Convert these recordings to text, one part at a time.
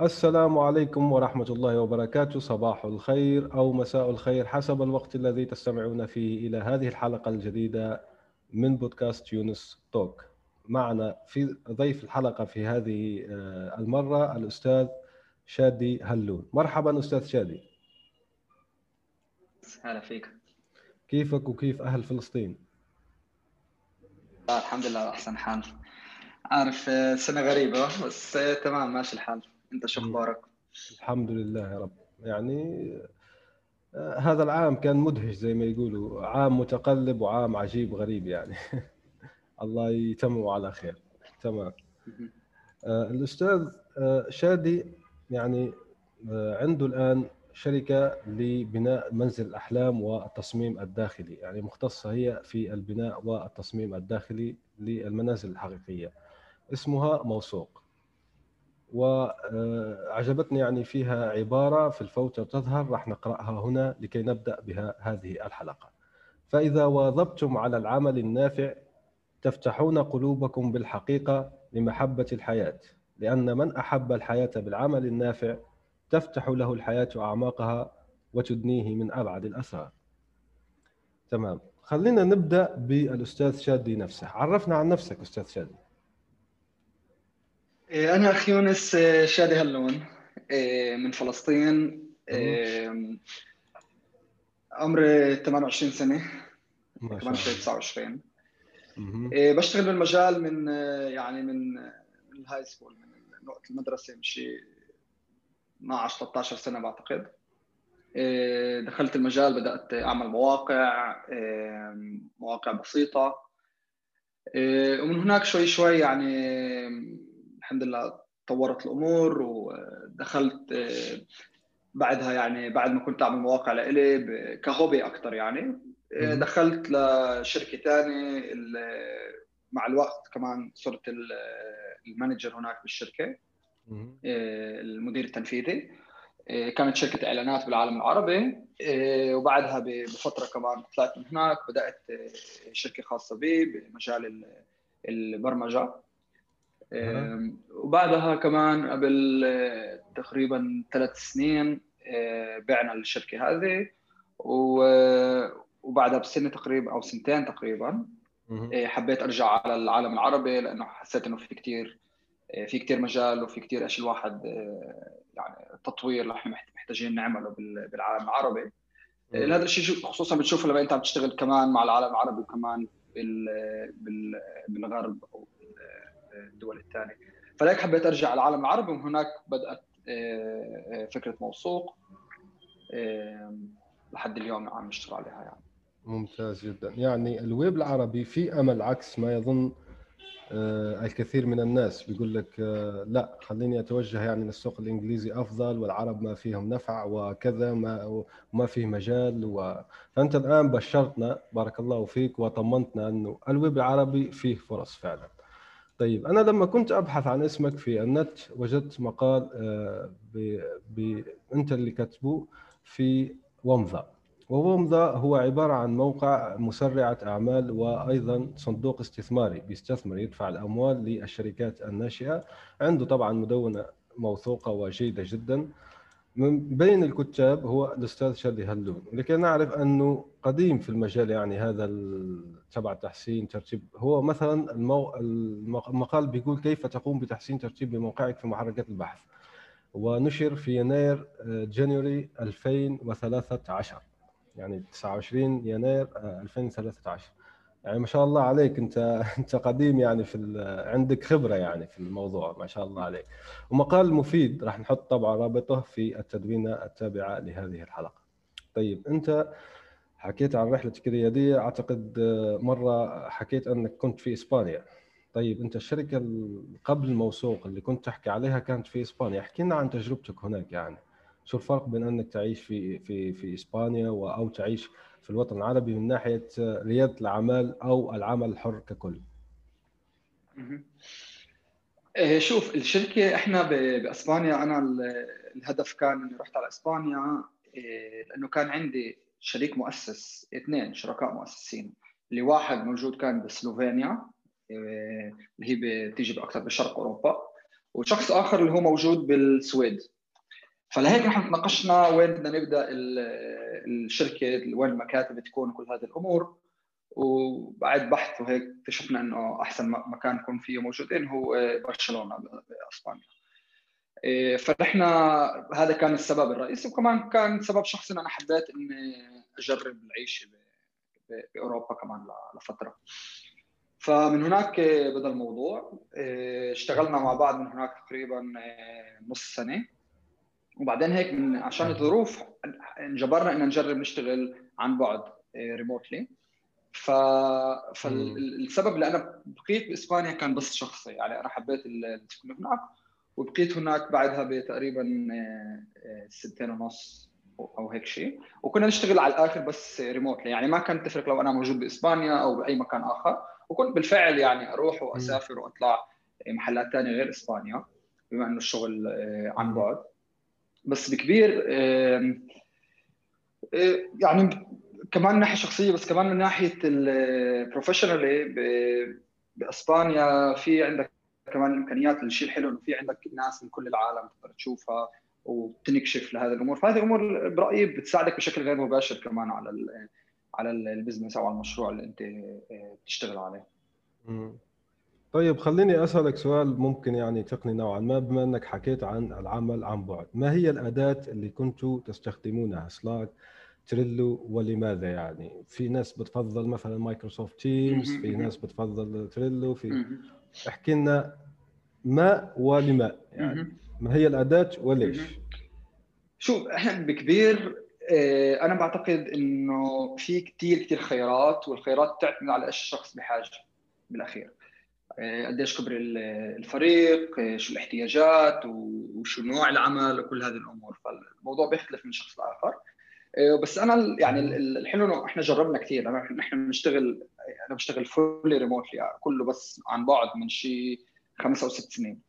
السلام عليكم ورحمة الله وبركاته. صباح الخير أو مساء الخير حسب الوقت الذي تستمعون فيه إلى هذه الحلقة الجديدة من بودكاست يونس توك. معنا في ضيف الحلقة في هذه آه، المرة الأستاذ شادي هلون. مرحبا أستاذ شادي. هلا فيك. كيفك وكيف أهل فلسطين؟ الحمد لله أحسن حال. عارف آه، سنة غريبة بس آه، تمام ماشي الحال. انت شو أخبارك؟ الحمد لله يا رب. يعني آه، هذا العام كان مدهش زي ما يقولوا. عام متقلب وعام عجيب غريب يعني. الله يتمم على خير. تمام. آه، الأستاذ آه، شادي يعني عنده الآن شركة لبناء منزل الأحلام والتصميم الداخلي. يعني مختصة هي في البناء والتصميم الداخلي للمنازل الحقيقية. اسمها موثوق. وعجبتني يعني فيها عبارة في الفوتة تظهر راح نقرأها هنا لكي نبدأ بها هذه الحلقة. فإذا واظبتم على العمل النافع تفتحون قلوبكم بالحقيقة لمحبة الحياة لأن من أحب الحياة بالعمل النافع تفتح له الحياة أعماقها وتدنيه من أبعد الأسرار تمام. خلينا نبدأ بالأستاذ شادي نفسه. عرفنا عن نفسك أستاذ شادي. أنا أخ يونس إيه، شادي هلون إيه، من فلسطين عمري 28 سنة كمان شوي 29 بشتغل بالمجال من يعني من من ال high school من وقت المدرسة شيء 12 13 سنة بعتقد. دخلت المجال بدأت أعمل مواقع مواقع بسيطة. ومن هناك شوي شوي يعني الحمد لله طورت الأمور ودخلت بعدها يعني بعد ما كنت أعمل مواقع لإلي كهوبي أكثر يعني. دخلت لشركة ثانية مع الوقت كمان صرت المانجر هناك بالشركة المدير التنفيذي. كانت شركة إعلانات بالعالم العربي. وبعدها بفترة كمان طلعت من هناك بدأت شركة خاصة بي بمجال البرمجة. وبعدها كمان قبل آه، تقريبا ثلاث سنين آه، بعنا الشركة هذه وبعدها بسنة تقريبا أو سنتين تقريبا آه، حبيت أرجع على العالم العربي لأنه حسيت إنه في كثير في كثير مجال وفي كثير اشياء الواحد يعني تطوير اللي إحنا محتاجين نعمله بالعالم العربي. هذا الشيء خصوصا بتشوفه لما أنت عم تشتغل كمان مع العالم العربي وكمان بالغرب أو الدول الثانية. فلهيك حبيت أرجع على العالم العربي ومن هناك بدأت آه، آه، فكرة موثوق لحد اليوم عم نشتغل عليها يعني. ممتاز جدا. يعني الويب العربي في أمل عكس ما يظن آه، الكثير من الناس. بيقول لك لا خليني أتوجه يعني للسوق الإنجليزي أفضل والعرب ما فيهم نفع وكذا ما وما فيه مجال. و... فأنت الآن بشرتنا بارك الله فيك وطمنتنا أنه الويب العربي فيه فرص فعلا. طيب أنا لما كنت أبحث عن اسمك في النت وجدت مقال آه، ب... ب... أنت اللي كتبه في ومضة. وومضة هو عبارة عن موقع مسرعة أعمال وأيضا صندوق استثماري بيستثمر يدفع الأموال للشركات الناشئة. عنده طبعا مدونة موثوقة وجيدة جدا. من بين الكتاب هو الأستاذ شادي هلون لكي نعرف أنه قديم في المجال يعني هذا تبع تحسين ترتيب. هو مثلا المو... المقال بيقول كيف تقوم بتحسين ترتيب موقعك في محركات البحث. ونشر في يناير جانيوري 2013 يعني 29 يناير 2013 يعني ما شاء الله عليك. انت انت قديم يعني في عندك خبرة يعني في الموضوع ما شاء الله عليك. ومقال مفيد راح نحط طبعا رابطه في التدوينة التابعة لهذه الحلقة. طيب انت حكيت عن رحلتك الرياديه أعتقد مرة حكيت أنك كنت في إسبانيا. طيب انت الشركة قبل الموثوق اللي كنت تحكي عليها كانت في إسبانيا. احكي لنا عن تجربتك هناك يعني. شو الفرق بين أنك تعيش في في في إسبانيا أو تعيش في الوطن العربي من ناحية ريادة الأعمال أو العمل الحر ككل؟ إيه، شوف الشركة إحنا بأسبانيا أنا الهدف كان إني رحت على إسبانيا إيه، لأنه كان عندي شريك مؤسس اثنين شركاء مؤسسين. اللي واحد موجود كان بسلوفينيا إيه، اللي هي بتيجي أكثر بشرق أوروبا وشخص آخر اللي هو موجود بالسويد. فلهيك نحن تناقشنا وين بدنا نبدأ الشركة وين المكاتب تكون كل هذه الأمور. وبعد بحث وهيك اكتشفنا إنه أحسن مكان يكون فيه موجودين هو برشلونة بأسبانيا. إيه، فنحن هذا كان السبب الرئيسي. وكمان كان سبب شخصي أنا حبيت إني أجرب العيشة بأوروبا كمان لفترة. فمن هناك بدأ الموضوع. اشتغلنا مع بعض من هناك تقريبا نص سنة. وبعدين هيك من عشان الظروف انجبرنا ان نجرب نشتغل عن بعد ريموتلي ف... فالسبب اللي أنا بقيت بإسبانيا كان بس شخصي يعني أنا حبيت السكن هناك وبقيت هناك بعدها بتقريبا آه، آه، سنتين ونص أو هيك شيء. وكنا نشتغل على الآخر بس ريموتلي يعني ما كانت تفرق لو أنا موجود بإسبانيا أو بأي مكان آخر. وكنت بالفعل يعني أروح وأسافر وأطلع محلات ثانية غير إسبانيا بما إنه الشغل آه، عن بعد. بس بكبير يعني كمان من ناحية شخصية بس كمان من ناحية البروفيشنالي بأسبانيا في عندك كمان الامكانيات الشيء الحلو إنه في عندك ناس من كل العالم تقدر تشوفها وتنكشف لهذه الأمور. فهذه الأمور برأيي بتساعدك بشكل غير مباشر كمان على ال على ال business أو على المشروع اللي أنت آه، بتشتغل عليه. طيب خليني أسألك سؤال ممكن يعني تقني نوعا ما بما إنك حكيت عن العمل عن بعد. ما هي الأداة اللي كنتوا تستخدمونها؟ سلاك تريلو ولماذا يعني؟ في ناس بتفضل مثلا مايكروسوفت تيمز في ناس بتفضل تريلو في احكي لنا ما ولما يعني. ما هي الأداة وليش؟ شوف إحنا بكبير آه، أنا بعتقد إنه في كثير كثير خيارات والخيارات تعتمد على إيش الشخص بحاجة بالأخير. قديش كبر الفريق آه، شو الاحتياجات وشو نوع العمل وكل هذه الأمور. فالموضوع بيختلف من شخص لآخر. آه، بس أنا يعني الحلو إنه إحنا جربنا كثير نحن بنشتغل أنا بشتغل فولي ريموتلي يعني كله بس عن بعد من شيء خمس أو ست سنين.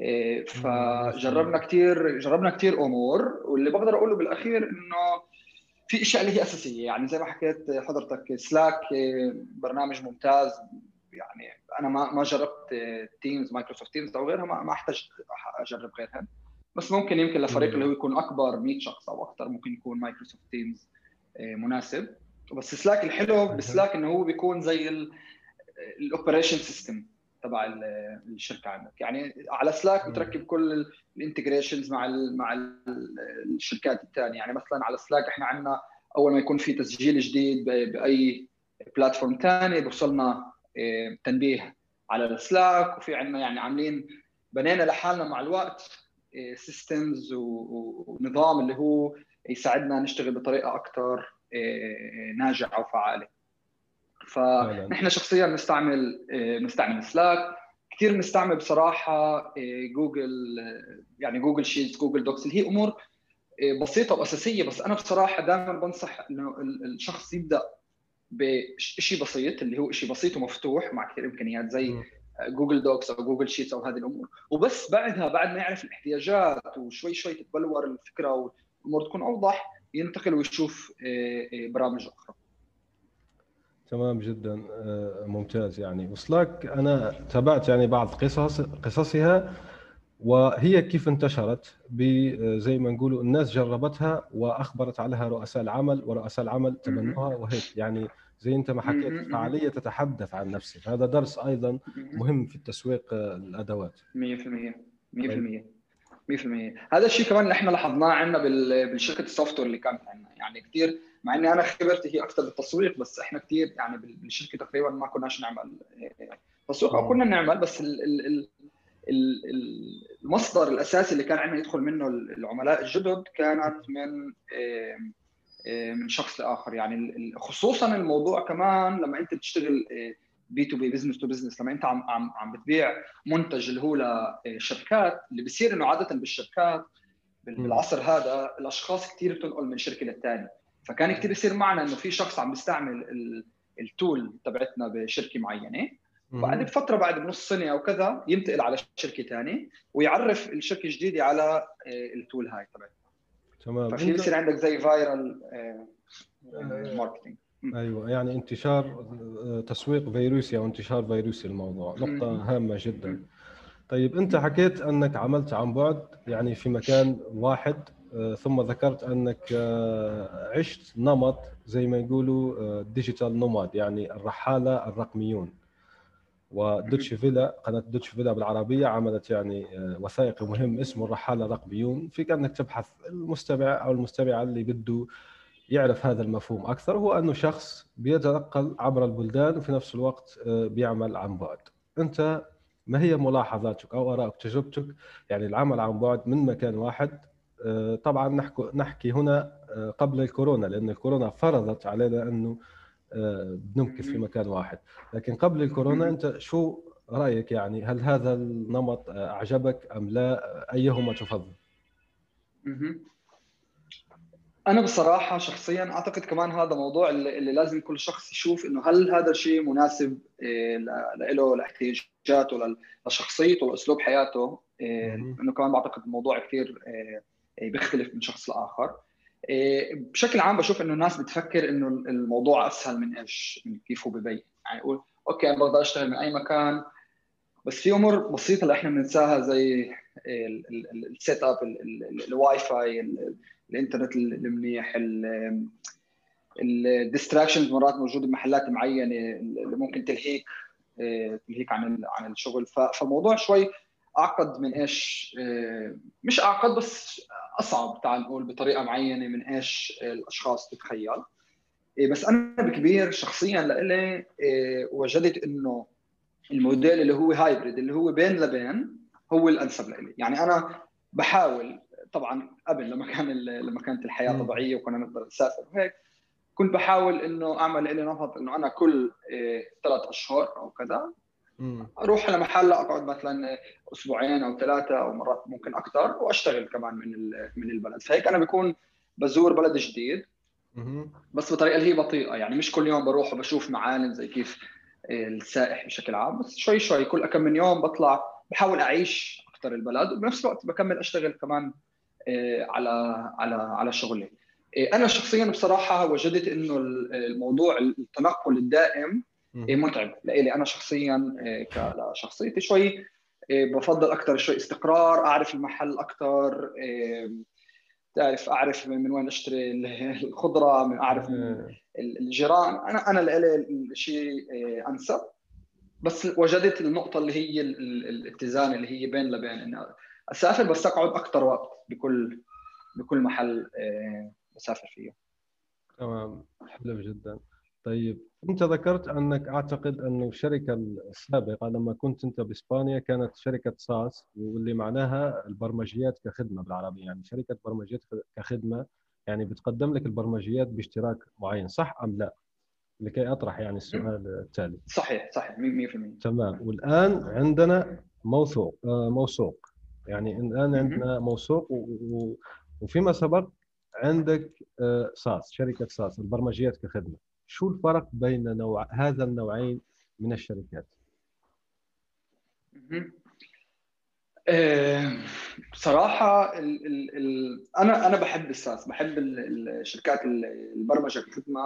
آه، فجربنا كثير جربنا كثير أمور. واللي بقدر أقوله بالأخير إنه في أشياء اللي هي أساسية. يعني زي ما حكيت حضرتك سلاك آه، برنامج ممتاز. يعني أنا ما ما جربت تيمز مايكروسوفت تيمز أو غيرها ما أحتاج أجرب غيرها. بس ممكن يمكن لفريق اللي هو يكون أكبر 100 شخص أو أكثر ممكن يكون مايكروسوفت تيمز آه، مناسب. بس سلاك الحلو بسلاك إنه هو بيكون زي ال operation system تبع الشركة عندك. يعني على سلاك بتركب كل ال integrations مع ال مع الشركات الثانية يعني مثلا على سلاك إحنا عندنا أول ما يكون في تسجيل جديد بأي platform ثاني بوصلنا تنبيه على السلاك وفي عندنا يعني عاملين بنينا لحالنا مع الوقت systems ونظام اللي هو يساعدنا نشتغل بطريقة أكثر آه، ناجعة وفعالة. فنحن شخصيا بنستعمل بنستعمل سلاك. كثير بنستعمل بصراحة جوجل يعني Google Sheets Google Docs. اللي هي أمور بسيطة وأساسية بس أنا بصراحة دائما بنصح إنه الشخص يبدأ بشيء بسيط اللي هو شيء بسيط ومفتوح مع كثير إمكانيات زي Google Docs أو Google Sheets أو هذه الأمور. وبس بعدها بعد ما يعرف الاحتياجات وشوي شوي تتبلور الفكرة والأمور تكون أوضح ينتقل ويشوف آه، آه، برامج أخرى. تمام جدا آه، ممتاز يعني. وسلاك أنا تابعت يعني بعض قصص قصصها. وهي كيف انتشرت زي ما نقولوا الناس جربتها وأخبرت عليها رؤساء العمل ورؤساء العمل تبنوها وهيك. يعني زي انت ما حكيت فعالية تتحدث عن نفسك. هذا درس أيضا مهم. في التسويق آه، الأدوات. 100% 100% 100% هذا الشيء كمان إحنا لاحظناه عندنا بالشركة ال software اللي كانت عندنا. يعني كثير مع إني أنا خبرتي هي أكثر بالتسويق بس إحنا كثير يعني بالشركة تقريبا ما كناش نعمل آه، تسويق أو كنا نعمل بس ال ال المصدر الأساسي اللي كان عندنا يدخل منه العملاء الجدد كانت من آه، من شخص لاخر يعني خصوصا الموضوع كمان لما أنت بتشتغل B2B business to business لما أنت عم عم عم بتبيع منتج اللي هو لشركات اللي بصير إنه عادة بالشركات بالعصر هذا الأشخاص كثير بتنقل من شركة للثانيه فكان كثير يصير معنا إنه في شخص عم بيستعمل ال tool تبعتنا بشركة معينة. بعد بفتره بعد بنص سنة أو كذا ينتقل على شركة ثانية ويعرف الشركة الجديدة على آه، ال tool هاي تبعتنا تمام. ففي يصير عندك زي viral marketing أيوه يعني انتشار آه، تسويق فيروسي أو انتشار فيروسي الموضوع. نقطة هامة جدا. طيب أنت حكيت أنك عملت عن بعد يعني في مكان واحد آه، ثم ذكرت أنك آه، عشت نمط زي ما يقولوا digital nomad يعني الرحالة الرقميون. ودويتشه فيله قناة دويتشه فيله بالعربية عملت يعني وثائقي مهم اسمه الرحالة الرقميون فيك أنك تبحث المستمع أو المستمعة اللي بده يعرف هذا المفهوم أكثر هو أنه شخص بيتنقل عبر البلدان وفي نفس الوقت آه، بيعمل عن بعد. أنت ما هي ملاحظاتك أو آرائك تجربتك؟ يعني العمل عن بعد من مكان واحد. آه، طبعا نحكي نحكي هنا آه، قبل الكورونا لأن الكورونا فرضت علينا أنه بنمكث في مكان واحد. لكن قبل الكورونا أنت شو رأيك يعني؟ هل هذا النمط أعجبك أم لا؟ أيهما تفضل؟ أنا بصراحة شخصيا أعتقد كمان هذا موضوع اللي لازم كل شخص يشوف إنه هل هذا الشيء مناسب إيه، له لاحتياجاته لشخصيته لأسلوب حياته. إيه، إنه كمان بعتقد الموضوع كثير بيختلف من شخص لآخر. بشكل عام بشوف إنه الناس بتفكر إنه الموضوع أسهل من إيش من كيف هو ببين يعني يقول okay أنا بقدر أشتغل من أي مكان بس في أمور بسيطة اللي إحنا بننساها زي ال setup ال Wi-Fi الإنترنت المنيح ال distractions مرات موجودة بمحلات معينة اللي ممكن تلهيك آه، تلهيك عن عن الشغل. فالموضوع شوي أعقد من إيش آه، مش أعقد بس أصعب تعال نقول بطريقة معينة من إيش الأشخاص تتخيل. آه، بس أنا بكبير شخصيا لإلي وجدت إنه الموديل اللي هو hybrid اللي هو بين البين هو الأنسب لإلي. يعني أنا بحاول طبعا قبل لما كان لما كانت الحياة طبيعية وكنا نقدر نسافر وهيك كنت بحاول إنه أعمل لي نمط إنه أنا كل ثلاث أشهر أو كذا أروح على محل أقعد مثلا أسبوعين أو ثلاثة أو مرات ممكن أكثر وأشتغل كمان من من البلد. فهيك أنا بكون بزور بلد جديد. بس بطريقة اللي هي بطيئة يعني مش كل يوم بروح وبشوف معالم زي كيف السائح بشكل عام بس شوي شوي كل كم من يوم بطلع بحاول أعيش أكثر البلد وبنفس الوقت بكمل أشتغل كمان آه، على على على شغلي. آه، أنا شخصيا بصراحة وجدت إنه الموضوع التنقل الدائم متعب لإلي. أنا شخصيا كشخصيتي شوي بفضل أكثر شوي استقرار أعرف المحل أكثر تعرف أعرف من وين أشتري الخضرة من أعرف من الجيران. أنا أنا لإلي الشيء أنسب. بس وجدت النقطة اللي هي الاتزان اللي هي بين لبين إنه أسافر بس أقعد أكثر وقت بكل بكل محل بسافر فيه. تمام. حلو جدا. طيب. أنت ذكرت أنك أعتقد انه الشركة السابقة لما كنت أنت بإسبانيا كانت شركة ساس واللي معناها البرمجيات كخدمة بالعربي. يعني شركة برمجيات كخدمة يعني بتقدم لك البرمجيات باشتراك معين صح أم لا؟ لكي أطرح يعني السؤال التالي. صحيح صحيح 100% تمام. والآن عندنا موثوق آه، موثوق. يعني الآن عندنا موثوق وفيما سبق عندك آه، ساس شركة ساس البرمجيات كخدمة. شو الفرق بين نوع هذا النوعين من الشركات؟ آه، بصراحة ال أنا أنا بحب الساس بحب الشركات البرمجة كخدمة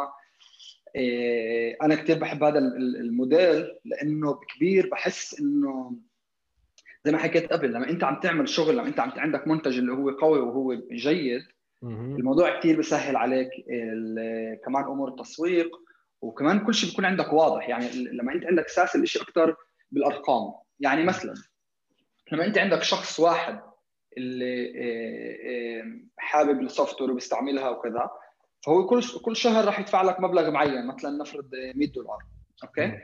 آه، أنا كثير بحب هذا الموديل لأنه بكبير بحس إنه زي ما حكيت قبل لما أنت عم تعمل شغل لما أنت عم عندك منتج اللي هو قوي وهو جيد الموضوع كثير بسهل عليك كمان أمور التسويق وكمان كل شيء بيكون عندك واضح. يعني لما أنت عندك أساس الشيء أكثر بالأرقام. يعني مثلا لما أنت عندك شخص واحد اللي آه، آه، حابب ال software وبيستعملها وكذا فهو كل كل شهر راح يدفع لك مبلغ معين مثلا نفرض 100 دولار. okay؟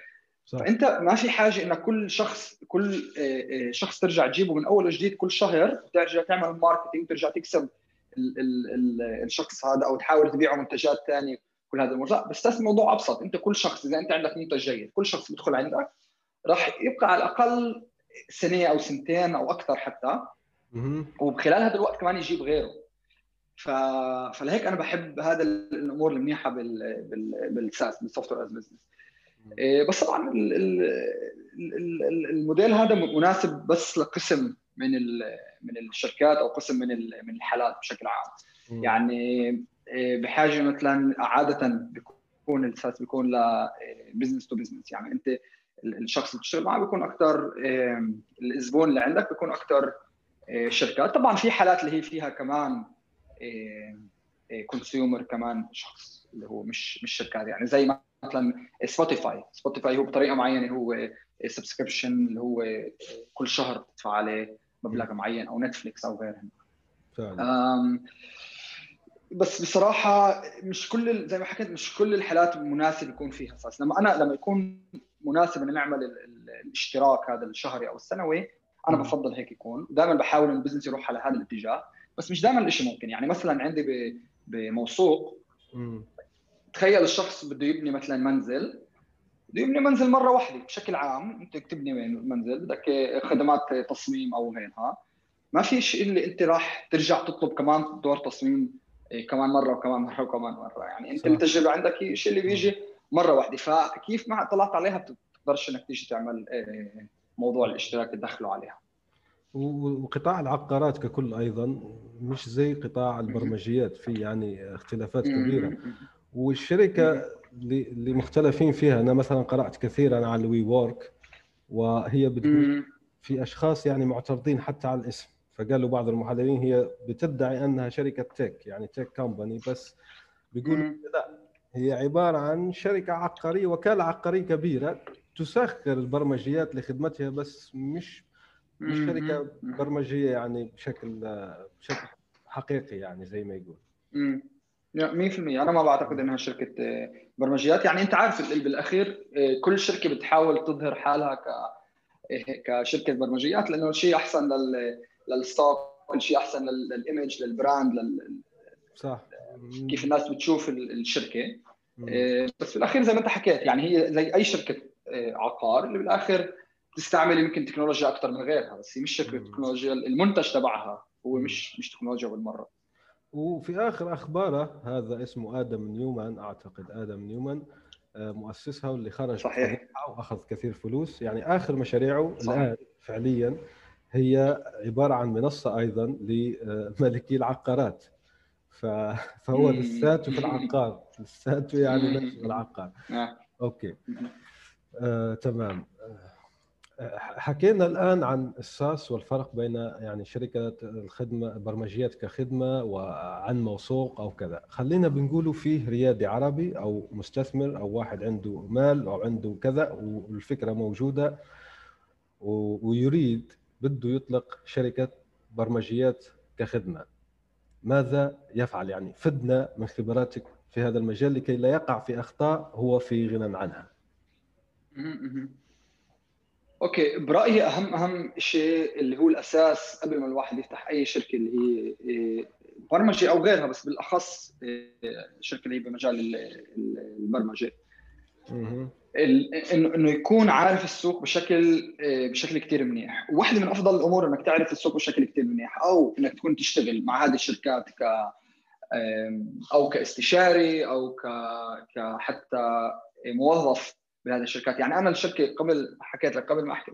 صح. فأنت ما في حاجة إنك كل شخص كل آه، شخص ترجع تجيبه من أول وجديد كل شهر ترجع تعمل marketing ترجع تكسب ال ال ال الشخص هذا أو تحاول تبيعه منتجات ثانية كل هذه الأمور لا بس الموضوع أبسط. أنت كل شخص إذا أنت عندك منتج جيد كل شخص بيدخل عندك راح يبقى على الأقل سنة أو سنتين أو أكثر حتى. وبخلال هذا الوقت كمان يجيب غيره. ف... فلهيك أنا بحب هذا الأمور المنيحة بال... بال... بال SaaS بال software as business بس طبعا الموديل هذا مناسب بس لقسم من من الشركات أو قسم من من الحالات بشكل عام. يعني إيه، بحاجة مثلا عاده بيكون ال SaaS بيكون ل business to business يعني أنت الشخص اللي بتشتغل معه بيكون أكثر إيه، الزبون اللي عندك بيكون أكثر إيه، شركات طبعا في حالات اللي هي فيها كمان consumer كمان شخص اللي هو مش مش شركات. يعني زي مثلا سبوتيفاي سبوتيفاي هو بطريقة معينة هو subscription اللي هو كل شهر بتدفع عليه. مبلغ معين أو نتفليكس أو غيرهم بس بصراحة مش كل زي ما حكيت مش كل الحالات مناسب يكون فيها أساس. لما أنا لما يكون مناسب ان نعمل الاشتراك هذا الشهري أو السنوي أنا بفضل هيك يكون. دائما بحاول إن البزنس يروح على هذا الاتجاه. بس مش دائما الشيء ممكن. يعني مثلا عندي بموثوق تخيل الشخص بده يبني مثلا منزل. بده يبني منزل مرة واحدة بشكل عام أنت تبني منزل بدك خدمات تصميم أو غيرها. ما في شيء اللي أنت راح ترجع تطلب كمان دور تصميم إيه، كمان مرة وكمان مرة وكمان مرة. يعني أنت التجربة عندك الشيء اللي بيجي مرة واحدة فكيف ما طلعت عليها بتقدرش إنك تيجي تعمل إيه، موضوع الاشتراك تدخله عليها. وقطاع العقارات ككل أيضا مش زي قطاع البرمجيات في يعني اختلافات كبيرة. والشركة اللي مختلفين فيها. أنا مثلا قرأت كثيرا على الوي وورك وهي بتقول في أشخاص يعني معترضين حتى على الاسم. فقالوا بعض المحللين هي بتدعي أنها شركة تك يعني تك كومباني بس بيقولوا لا هي عبارة عن شركة عقارية وكالة عقارية كبيرة تسخر البرمجيات لخدمتها بس مش مش شركة برمجية يعني بشكل بشكل حقيقي يعني زي ما يقول. 100% أنا ما بعتقد إنها شركة برمجيات. يعني أنت عارف بالأخير كل شركة بتحاول تظهر حالها ك كشركة برمجيات لأنه الشيء أحسن لل لل stock كل شيء أحسن لل image لل brand لل... صح. كيف الناس بتشوف الشركة. آه، بس في الاخير زي ما أنت حكيت يعني هي زي أي شركة آه، عقار اللي بالاخر تستعمل يمكن تكنولوجيا أكثر من غيرها بس هي مش شركة تكنولوجيا المنتج تبعها هو مش مش تكنولوجيا بالمرة. وفي آخر أخباره هذا اسمه آدم نيومان أعتقد آدم نيومان آه، مؤسسها واللي خرج صحيح. واخذ كثير فلوس. يعني آخر مشاريعه صحيح. الآن فعليا هي عبارة عن منصة أيضا لملكي العقارات. فهو لساته في العقار لساته يعني نفسه العقار. نعم. أوكي. آه، تمام. حكينا الآن عن الساس والفرق بين يعني شركة الخدمة البرمجيات كخدمة وعن موثوق أو كذا. خلينا بنقولوا فيه ريادي عربي أو مستثمر أو واحد عنده مال أو عنده كذا والفكرة موجودة ويريد بده يطلق شركة برمجيات كخدمة. ماذا يفعل؟ يعني فدنا من خبراتك في هذا المجال لكي لا يقع في أخطاء هو في غنى عنها. أوكي برأيي أهم أهم شيء اللي هو الأساس قبل ما الواحد يفتح أي شركة اللي هي إيه، برمجة أو غيرها بس بالأخص الشركة إيه، اللي هي بمجال البرمجة. إنه يكون عارف السوق بشكل آه، بشكل كثير منيح. وواحده من أفضل الأمور إنك تعرف السوق بشكل كثير منيح أو إنك تكون تشتغل مع هذه الشركات ك أو كاستشاري أو ك كحتى موظف. بهذه الشركات. يعني أنا الشركة قبل حكيت لك قبل ما أحكي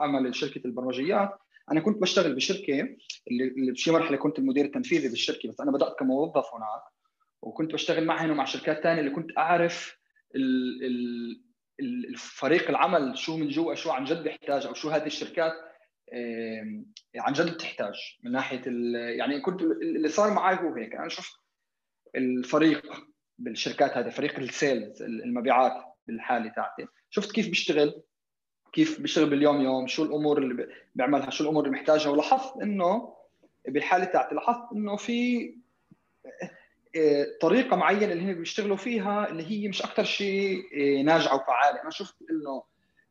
أعمل شركة البرمجيات أنا كنت بشتغل بشركة اللي بشي مرحلة كنت المدير التنفيذي بالشركة بس أنا بدأت كموظف هناك وكنت بشتغل معهم ومع شركات ثانية اللي كنت أعرف الفريق العمل شو من جوا شو عن جد بيحتاج أو شو هذه الشركات عن جد بتحتاج. من ناحية يعني كنت اللي صار معي هو هيك. أنا شفت الفريق بالشركات هذه فريق السيلز المبيعات. بالحالة تاعتي. شفت كيف بيشتغل؟ كيف بيشتغل باليوم يوم؟ شو الأمور اللي بيعملها؟ شو الأمور اللي محتاجها؟ ولاحظت إنه بالحالة تاعتي لاحظت إنه في طريقة معينة اللي هم بيشتغلوا فيها اللي هي مش أكثر شيء آه، ناجعة وفعالة. أنا شفت إنه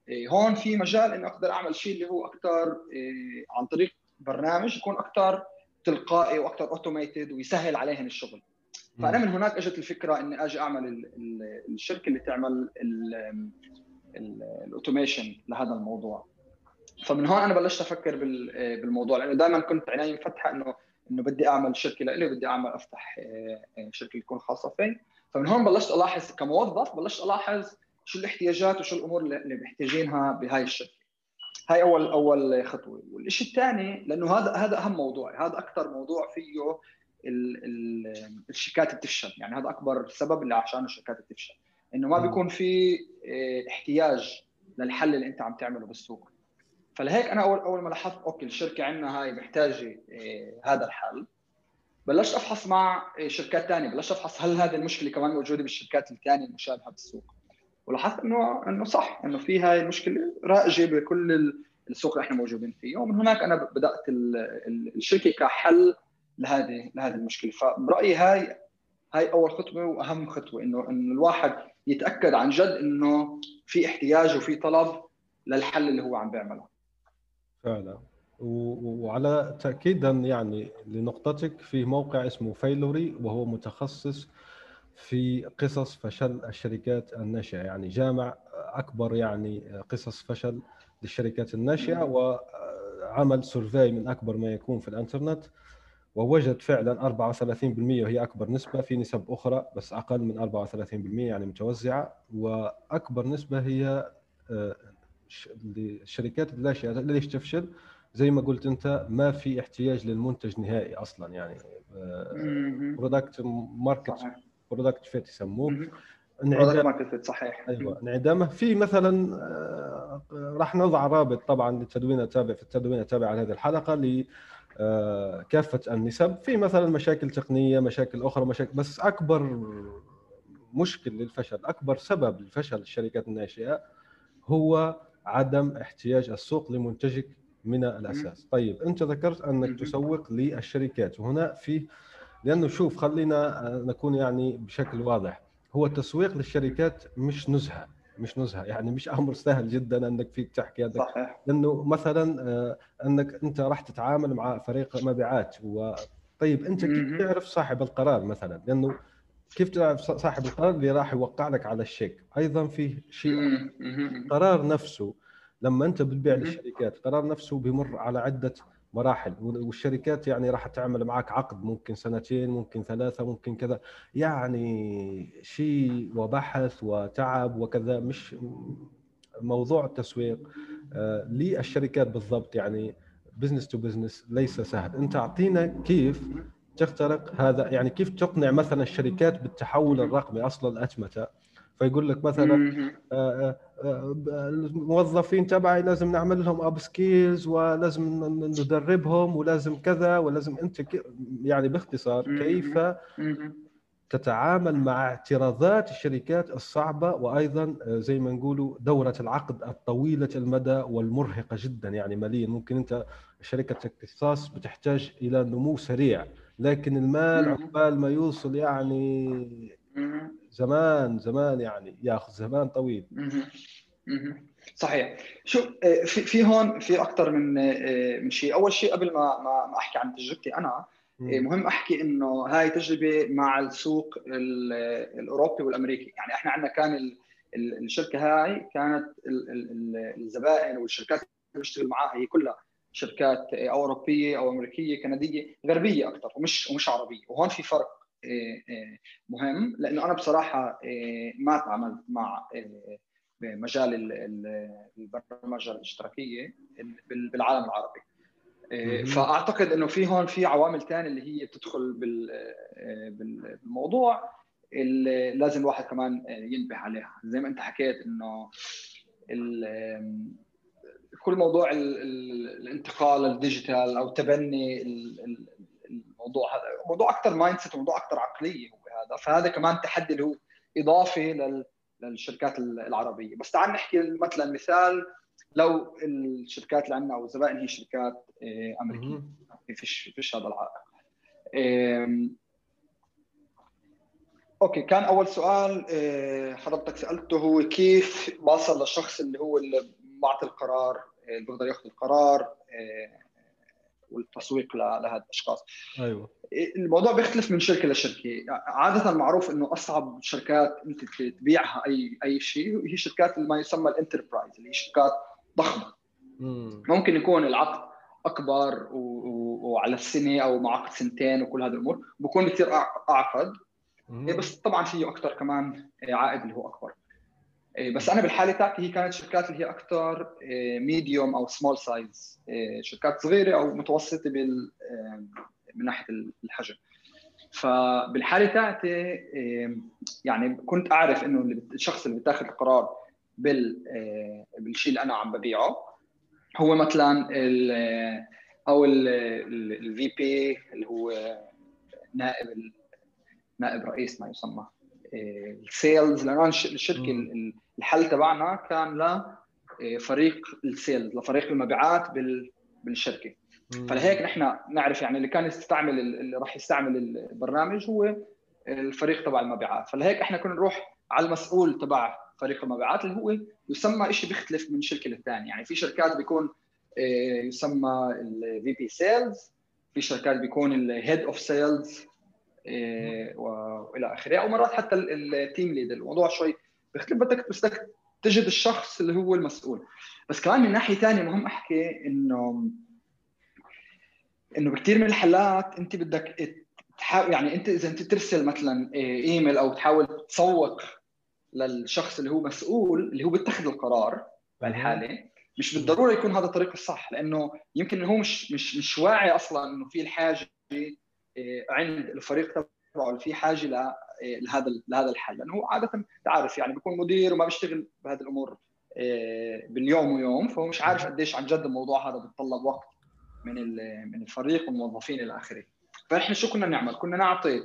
آه، هون في مجال انه أقدر أعمل شيء اللي هو أكثر آه، عن طريق برنامج يكون أكثر تلقائي وأكثر automated ويسهل عليهم الشغل. فأنا من هناك إجت الفكرة إني أجي أعمل الشركة اللي تعمل ال automation لهذا الموضوع. فمن هون أنا بلشت أفكر بالموضوع لأنه دائما كنت عيني مفتحة انه إنه بدي أعمل شركة لإلي وبدي اعمل أفتح آه، آه، شركة تكون خاصة في فمن هون بلشت ألاحظ كموظف بلشت ألاحظ شو الاحتياجات وشو الأمور اللي محتاجينها بهاي الشركة. هاي اول أول خطوة. والشيء الثاني لأنه هذا هذا أهم موضوع هذا أكثر موضوع فيه ال ال الشركات بتفشل. يعني هذا أكبر سبب اللي عشان الشركات بتفشل. إنه ما بيكون في آه، احتياج للحل اللي أنت عم تعمله بالسوق. فلهيك أنا أول أول ما لاحظت أوكي الشركة عندنا هاي محتاجة إيه هذا الحل. بلشت أفحص مع إيه شركات ثانية بلشت أفحص هل هذه المشكلة كمان موجودة بالشركات الثانية المشابهة بالسوق. ولاحظت إنه إنه صح إنه في هاي المشكلة رائجة بكل السوق اللي إحنا موجودين فيه. ومن هناك أنا بدأت الشركة كحل لهذه لهذه المشكلة. فبرايي هاي هاي أول خطوة وأهم خطوة إنه انه الواحد يتأكد عن جد إنه في احتياج وفي طلب للحل اللي هو عم بيعمله. فعلا. وعلى تاكيدا يعني لنقطتك في موقع اسمه Failory وهو متخصص في قصص فشل الشركات الناشئة. يعني جامع أكبر يعني قصص فشل للشركات الناشئة وعمل survey من أكبر ما يكون في الإنترنت. ووجد فعلا 34% وهي أكبر نسبة في نسب أخرى بس أقل من 34% يعني متوزعة. وأكبر نسبة هي آه، الشركات الناشئه ليش تفشل؟ زي ما قلت أنت ما في احتياج للمنتج نهائي أصلا يعني product market product fit يسموه. انعدام صحيح. أيوه انعدامه. في مثلا آه، راح نضع رابط طبعا للتدوين التابع في التدوين التابع على هذه الحلقة آه، كافة النسب. في مثلا مشاكل تقنية مشاكل أخرى مشاكل بس أكبر مشكل للفشل أكبر سبب لفشل الشركات الناشئة هو عدم احتياج السوق لمنتجك من الأساس. طيب أنت ذكرت أنك تسوق للشركات وهنا في لأنه شوف خلينا نكون يعني بشكل واضح هو التسويق للشركات مش نزهة. مش نزهة يعني مش أمر سهل جدا إنك فيك تحكي هذا صحيح. لأنه مثلا آه، إنك أنت راح تتعامل مع فريق مبيعات و طيب أنت كيف تعرف صاحب القرار مثلا؟ لأنه كيف تعرف صاحب القرار اللي راح يوقع لك على الشيك؟ أيضا في شيء قرار نفسه لما أنت بتبيع للشركات قرار نفسه بيمر على عدة مراحل. والشركات يعني راح تعمل معك عقد ممكن سنتين ممكن ثلاثة ممكن كذا. يعني شيء وبحث وتعب وكذا مش موضوع التسويق. آه، للشركات بالضبط يعني business to business ليس سهل. أنت أعطينا كيف تخترق هذا؟ يعني كيف تقنع مثلا الشركات بالتحول الرقمي؟ أصلا الأتمتة. فيقول لك مثلا الموظفين تبعي لازم نعمل لهم upskills ولازم ندربهم ولازم كذا ولازم انت يعني باختصار كيف تتعامل مع اعتراضات الشركات الصعبة وأيضا زي ما نقولوا دورة العقد الطويلة المدى والمرهقة جدا. يعني ماليا ممكن أنت شركة اختصاص بتحتاج إلى نمو سريع لكن المال عقبال ما يوصل يعني زمان زمان يعني ياخذ زمان طويل. صحيح. شو آه، في في هون في أكثر من آه، من شيء. أول شيء قبل ما ما أحكي عن تجربتي أنا آه، مهم أحكي إنه هاي تجربة مع السوق الأوروبي والأمريكي. يعني إحنا عندنا كان الشركة هاي كانت الزبائن والشركات اللي بنشتغل معاها هي كلها شركات أوروبية أو أمريكية كندية غربية أكثر ومش ومش عربية. وهون في فرق. مهم. لأنه أنا بصراحة آه، ما تعاملت مع مجال البرمجة الاشتراكية بالعالم العربي. فأعتقد إنه في هون في عوامل ثانية اللي هي بتدخل بالموضوع اللي لازم الواحد كمان ينتبه عليها. زي ما أنت حكيت إنه كل موضوع الانتقال ال digital أو تبني الموضوع هذا موضوع أكثر mindset وموضوع أكثر عقلية هو هذا. فهذا كمان تحدي اللي هو اضافي لل للشركات العربية. بس تعال نحكي مثلا مثال لو الشركات اللي عندنا أو الزبائن هي شركات آه، أمريكية. فيش فيش هذا العائق. okay كان أول سؤال آه، حضرتك سألته هو كيف بصل للشخص اللي هو اللي معطي القرار اللي بيقدر ياخذ القرار والتسويق لهذه الأشخاص. أيوه. الموضوع بيختلف من شركة لشركة. عادة معروف إنه أصعب شركات أنت تبيعها اي أي شيء هي شركات ما يسمى الأنتربرايز اللي هي شركات ضخمة. ممكن يكون العقد أكبر وعلى السنة أو مع عقد سنتين وكل هذه الأمور. بكون كثير أعقد. بس طبعا فيه أكثر كمان عائد اللي هو أكبر. بس أنا بالحالة تاعتي هي كانت شركات اللي هي أكثر medium أو small size شركات صغيرة أو متوسطة بال من ناحية الحجم. فبالحالة تاعتي يعني كنت أعرف إنه الشخص اللي بيتاخذ القرار بال بالشيء اللي أنا عم ببيعه هو مثلا ال أو ال VP اللي هو نائب نائب رئيس ما يسمى. ال sales لأنه الشركة الحل تبعنا كان لفريق ال sales لفريق المبيعات بالشركة. فلهيك نحن نعرف يعني اللي كان يستعمل اللي راح يستعمل البرنامج هو الفريق تبع المبيعات. فلهيك إحنا كنا نروح على المسؤول تبع فريق المبيعات اللي هو يسمى شيء بيختلف من شركة للثانية. يعني في شركات بيكون يسمى ال VP sales في شركات بيكون ال head of sales وإلى آخره. أو مرات حتى ال team leader الموضوع شوي بيختلف. بدك بس بدك تجد الشخص اللي هو المسؤول. بس كمان من ناحية ثانية مهم أحكي انه إنه بكثير من الحالات أنت بدك تحاول يعني أنت إذا أنت ترسل مثلا إيميل أو تحاول تسوق للشخص اللي هو مسؤول اللي هو بيتخذ القرار بهالحاله مش بالضرورة يكون هذا الطريق الصح. لأنه يمكن هو مش مش مش واعي أصلا إنه في الحاجة عند الفريق تبعه في حاجة لهذا لهذا الحل. لأنه هو عادة تعرف يعني بيكون مدير وما بيشتغل بهذه الأمور باليوم ويوم فهو مش عارف قديش عن جد الموضوع هذا بيتطلب وقت من من الفريق والموظفين إلى آخره. فإحنا شو كنا نعمل؟ كنا نعطي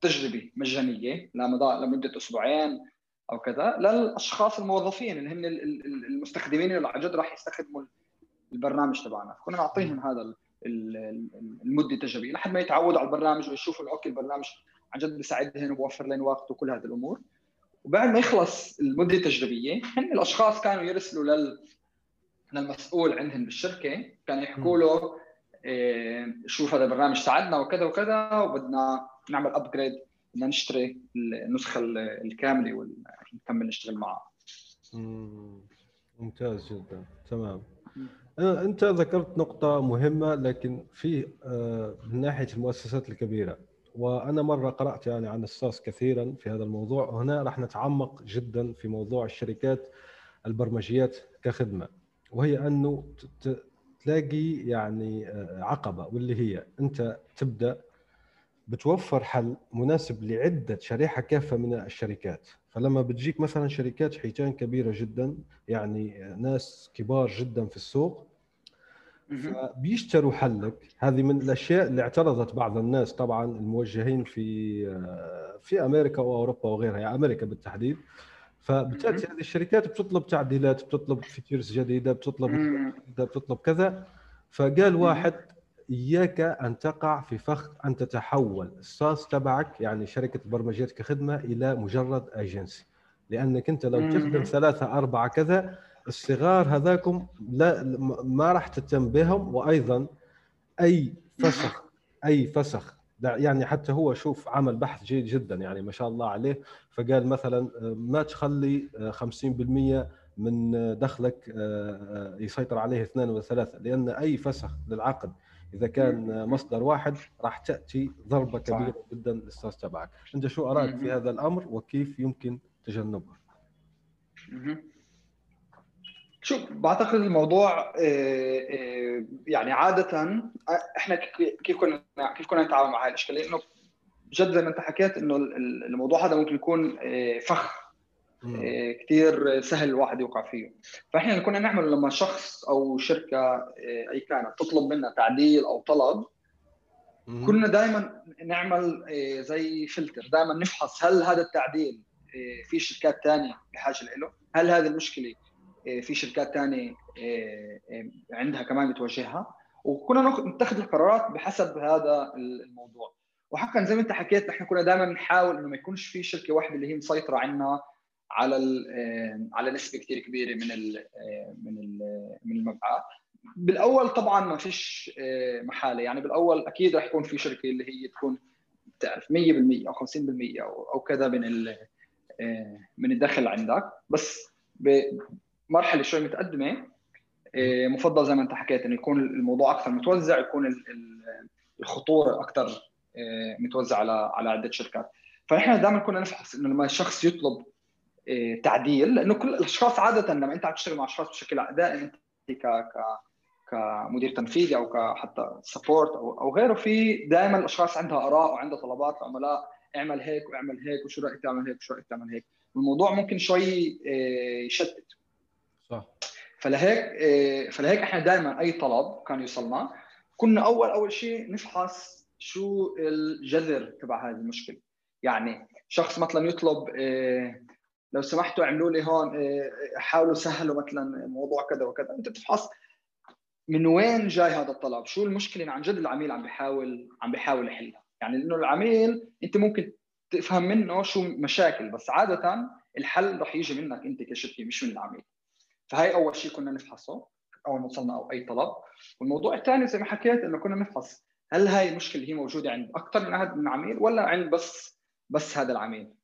تجربة مجانية لمدة أسبوعين أو كذا للأشخاص الموظفين اللي هن المستخدمين اللي عن جد راح يستخدموا البرنامج تبعنا. كنا نعطيهم هذا المدة التجريبيه لحد ما يتعودوا على البرنامج ويشوفوا انه okay البرنامج عن جد بيساعدهم وبوفر لهم وقت وكل هذه الأمور وبعد ما يخلص المدة التجريبية هن الأشخاص كانوا يرسلوا لل للمسؤول عندهم بالشركة كانوا يحكوا له إيه شوف هذا البرنامج ساعدنا وكذا وكذا وبدنا نعمل upgrade بدنا نشتري النسخة الكاملة ونكمل نشتغل معها. ممتاز جدا تمام. انت ذكرت نقطة مهمة لكن في من ناحية المؤسسات الكبيرة. وأنا مرة قرأت يعني عن الساس كثيرا في هذا الموضوع. وهنا راح نتعمق جدا في موضوع الشركات البرمجيات كخدمة. وهي أنه تلاقي يعني عقبة واللي هي أنت تبدأ بتوفر حل مناسب لعدة شريحة كافة من الشركات. فلما بتجيك مثلا شركات حيتان كبيرة جدا يعني ناس كبار جدا في السوق فبيشتروا حلك. هذه من الأشياء اللي اعترضت بعض الناس طبعا الموجهين في في أمريكا وأوروبا وغيرها يعني أمريكا بالتحديد. فبتأتي هذه الشركات بتطلب تعديلات بتطلب فيتشرز جديدة بتطلب بتطلب كذا. فقال واحد إياك أن تقع في فخ أن تتحول الساس تبعك يعني شركة برمجيات كخدمة إلى مجرد ايجنسي لأنك أنت لو تخدم ثلاثة أربعة كذا الصغار هذاكم لا ما راح تهتم بهم. وأيضا أي فسخ أي فسخ يعني حتى هو شوف عمل بحث جيد جدا يعني ما شاء الله عليه. فقال مثلا ما تخلي 50% من دخلك يسيطر عليه اثنين ولا ثلاثة لأن أي فسخ للعقد إذا كان مصدر واحد راح تأتي ضربة كبيرة صح. جدا للساس تبعك. أنت شو ارائك في هذا الأمر وكيف يمكن تجنبه؟ شوف بعتقد الموضوع يعني عادة إحنا كيف كنا كيف كنا نتعامل مع هاي الأشكالية؟ إنه جد زي ما أنت حكيت إنه الموضوع هذا ممكن يكون فخ. كثير سهل الواحد يوقع فيه. فإحنا اللي كنا نعمله لما شخص أو شركة أي كانت تطلب منا تعديل أو طلب كنا دائما نعمل زي فلتر. دائما نفحص هل هذا التعديل في شركات ثانية بحاجة له؟ هل هذه المشكلة في شركات ثانية عندها كمان بتواجهها؟ وكنا نتخذ القرارات بحسب هذا الموضوع. وحقا زي ما أنت حكيت نحن كنا دائما نحاول إنه ما يكونش في شركة واحدة اللي هي مسيطرة عنا على على نسبة كثير كبيرة من ال من ال من المبيعات. بالأول طبعا ما فيش آه، محالة. يعني بالأول أكيد رح يكون في شركة اللي هي تكون بتعرف 100% أو 50% أو كذا من آه، من الدخل عندك. بس بمرحلة شوي متقدمة آه، مفضل زي ما أنت حكيت إنه يكون الموضوع أكثر متوزع يكون الخطورة أكثر متوزع على على عدة شركات. فنحن دائما كنا نفحص إنه لما الشخص يطلب تعديل لأنه كل الأشخاص عادة لما أنت عم تشتغل مع أشخاص بشكل دائم أنت ك ك كمدير تنفيذي أو كحتى سبورت أو أو غيره في دائما الأشخاص عندها آراء وعندها طلبات العملاء اعمل هيك واعمل هيك وشو رأيك تعمل هيك وشو رأيك تعمل هيك. والموضوع ممكن شوي آه، يشتت. صح. فلهيك آه، فلهيك إحنا دائما أي طلب كان يوصلنا كنا اول أول شيء نفحص شو الجذر تبع هذه المشكلة. يعني شخص مثلا يطلب آه، لو سمحتوا اعملوا لي هون حاولوا سهلوا مثلا موضوع كذا وكذا. انت تفحص من وين جاي هذا الطلب؟ شو المشكلة؟ اللي عن جد العميل عم بيحاول عم بيحاول يحلها. يعني لأنه العميل انت ممكن تفهم منه شو مشاكل بس عادة الحل رح يجي منك انت كشركة مش من العميل. فهي أول شيء كنا نفحصه أول ما وصلنا أو أي طلب. والموضوع الثاني زي ما حكيت إنه كنا نفحص هل هاي المشكلة هي موجودة عند أكثر من عميل ولا عند بس بس هذا العميل؟ إيه،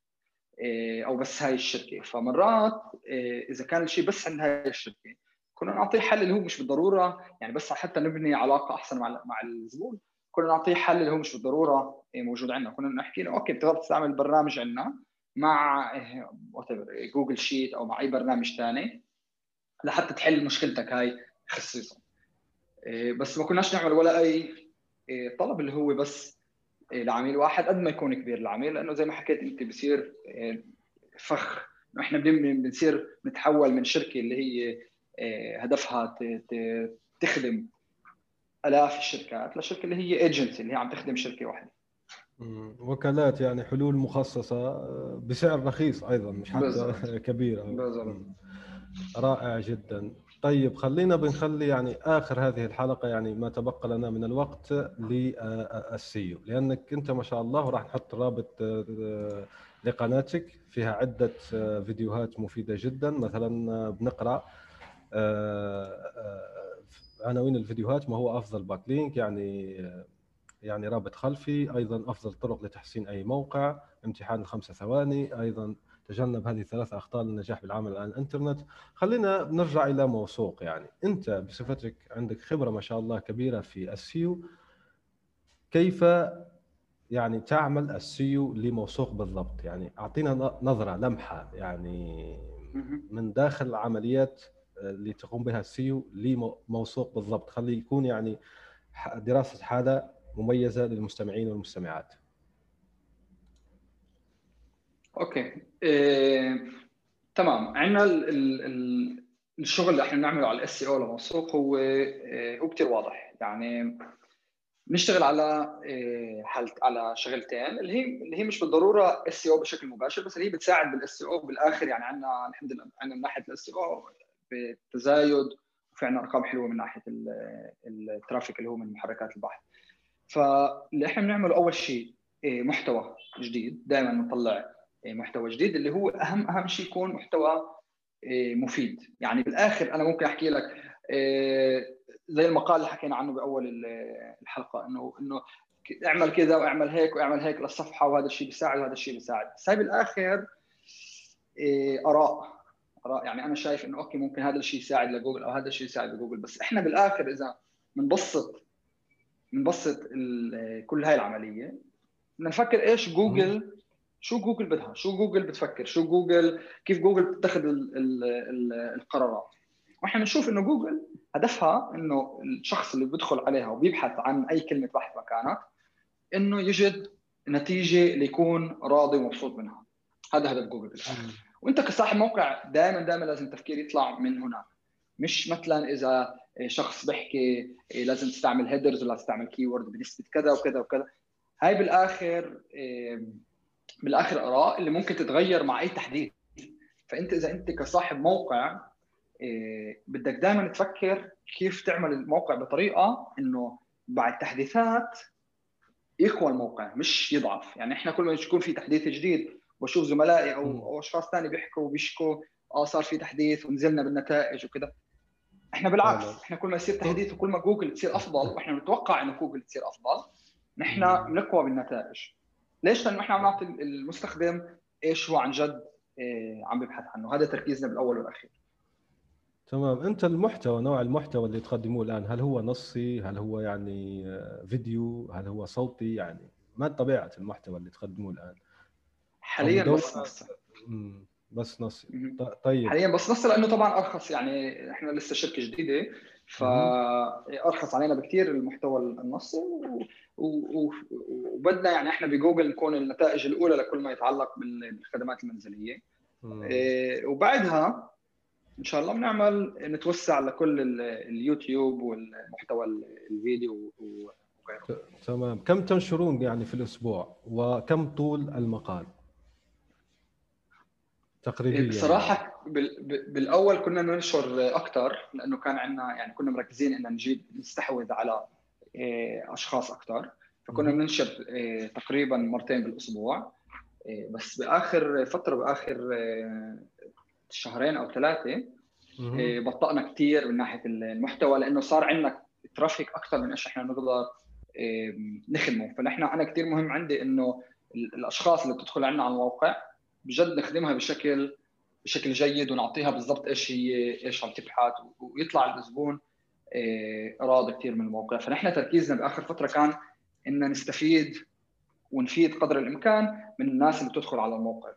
أو بس هاي الشركة. فمرات إيه، إذا كان الشيء بس عند هاي الشركة كنا نعطيه حل اللي هو مش بالضرورة يعني بس حتى نبني علاقة أحسن مع مع الزبون كنا نعطيه حل اللي هو مش بالضرورة موجود عندنا. كنا نحكي له أوكي بتقدر تستعمل البرنامج عندنا مع Google Sheet أو مع أي برنامج ثاني لحتى تحل مشكلتك هاي خصيصا. بس ما كناش نعمل ولا أي طلب اللي هو بس لعميل واحد قد ما يكون كبير العميل لأنه زي ما حكيت أنت بصير فخ إحنا بنصير نتحول من شركة اللي هي آه، هدفها تخدم آلاف الشركات لشركة اللي هي ايجنسي اللي هي عم تخدم شركة واحدة. وكالات يعني حلول مخصصة آه، بسعر رخيص أيضا مش حتى بالزبط. كبير. بالزبط. رائع جدا. طيب خلينا بنخلي يعني آخر هذه الحلقة يعني ما تبقى لنا من الوقت لل SEO لأنك أنت ما شاء الله وراح نحط رابط آه، لقناتك فيها عدة فيديوهات مفيدة جدا. مثلا بنقرأ آه، آه، عناوين الفيديوهات ما هو أفضل backlink يعني يعني رابط خلفي أيضا أفضل طرق لتحسين أي موقع امتحان الخمسه ثواني أيضا تجنب هذه الثلاث أخطاء للنجاح بالعمل على الإنترنت. خلينا نرجع إلى موثوق يعني. أنت بصفتك عندك خبرة ما شاء الله كبيرة في الـ SEO. كيف يعني تعمل الـ SEO لموثوق بالضبط؟ يعني أعطينا نظرة لمحة يعني من داخل عمليات اللي تقوم بها الـ SEO لموثوق بالضبط. خلي يكون يعني دراسة حاله مميزة للمستمعين والمستمعات. أوكي. إيه، تمام. عندنا الشغل اللي إحنا بنعمله على الـ SEO لموثوق هو إيه، هو كثير واضح. يعني بنشتغل على إيه، حل على شغلتين اللي هي اللي هي مش بالضرورة SEO بشكل مباشر بس اللي هي بتساعد بال SEO بالآخر. يعني عندنا الحمد لله عندنا من ناحية الـ SEO بتزايد وفي عندنا أرقام حلوة من ناحية الترافيك اللي هو من محركات البحث. فاللي إحنا بنعمله أول شيء إيه، محتوى جديد. دائما نطلع إيه، محتوى جديد اللي هو أهم أهم شيء يكون محتوى إيه، مفيد. يعني بالآخر أنا ممكن أحكي لك زي المقال اللي حكينا عنه بأول الحلقة إنه إنه اعمل كذا واعمل هيك واعمل هيك للصفحة وهذا الشيء بيساعد وهذا الشيء بيساعد. بس هاي بالآخر آراء آراء. يعني أنا شايف إنه أوكي ممكن هذا الشيء يساعد لجوجل أو هذا الشيء يساعد لجوجل. بس إحنا بالآخر إذا بنبسط بنبسط كل هاي العملية بدنا نفكر إيش جوجل شو جوجل بدها؟ شو جوجل بتفكر؟ شو جوجل؟ كيف جوجل بتتخذ القرارات؟ وإحنا بنشوف إنه جوجل هدفها إنه الشخص اللي بيدخل عليها وبيبحث عن أي كلمة بحث مكانك إنه يجد نتيجة اللي يكون راضي ومبسوط منها. هذا هدف جوجل بالاخر وإنت كصاحب موقع دائما دائما لازم تفكير يطلع من هناك. مش مثلا إذا شخص بيحكي لازم تستعمل headers ولا تستعمل keyword بنسبة كذا وكذا وكذا. هاي بالآخر بالاخر آراء اللي ممكن تتغير مع أي تحديث. فأنت إذا أنت كصاحب موقع بدك دائما تفكر كيف تعمل الموقع بطريقة إنه بعد تحديثات يقوى الموقع مش يضعف. يعني إحنا كل ما يكون في تحديث جديد واشوف زملائي أو أو أشخاص ثاني بيحكوا وبيشكوا آه صار في تحديث ونزلنا بالنتائج وكذا إحنا بالعكس إحنا كل ما يصير تحديث وكل ما جوجل تصير أفضل وإحنا بنتوقع إنه جوجل تصير أفضل نحن بنقوى بالنتائج. ليش؟ لأنه إحنا عم نعطي المستخدم إيش هو عن جد إيه عم بيبحث عنه. هذا تركيزنا بالأول والأخير. تمام. أنت المحتوى نوع المحتوى اللي تقدموه الآن هل هو نصي؟ هل هو يعني آه، فيديو؟ هل هو صوتي؟ يعني ما طبيعة المحتوى اللي تقدموه الآن. حاليا بس نصي بس نصي. طيب. حاليا بس نصي لأنه طبعا أرخص. يعني إحنا لسه شركة جديدة. فارخص علينا بكثير المحتوى النصي وبدنا يعني إحنا بجوجل نكون النتائج الأولى لكل ما يتعلق بالخدمات المنزلية. إيه وبعدها إن شاء الله بنعمل نتوسع لكل اليوتيوب والمحتوى الفيديو وغيره. تمام. كم تنشرون يعني في الأسبوع؟ وكم طول المقال؟ تقريبا يعني. بصراحة بالأول كنا ننشر أكثر لأنه كان عندنا يعني كنا مركزين إن نجيب نستحوذ على إيه، أشخاص أكثر فكنا بننشر إيه، تقريبا مرتين بالأسبوع. إيه، بس بآخر فترة بآخر شهرين أو ثلاثة بطأنا كثير من ناحية المحتوى لأنه صار عندنا ترافيك أكثر من إيش إحنا نقدر نخدمه. فنحن أنا كثير مهم عندي إنه الأشخاص اللي بتدخل عندنا على الموقع بجد نخدمها بشكل بشكل جيد ونعطيها بالضبط إيش هي إيش عم تبحث. ويطلع الزبون آه، راضي كثير من الموقع. فنحن تركيزنا بآخر فترة كان إن نستفيد ونفيد قدر الإمكان من الناس اللي بتدخل على الموقع.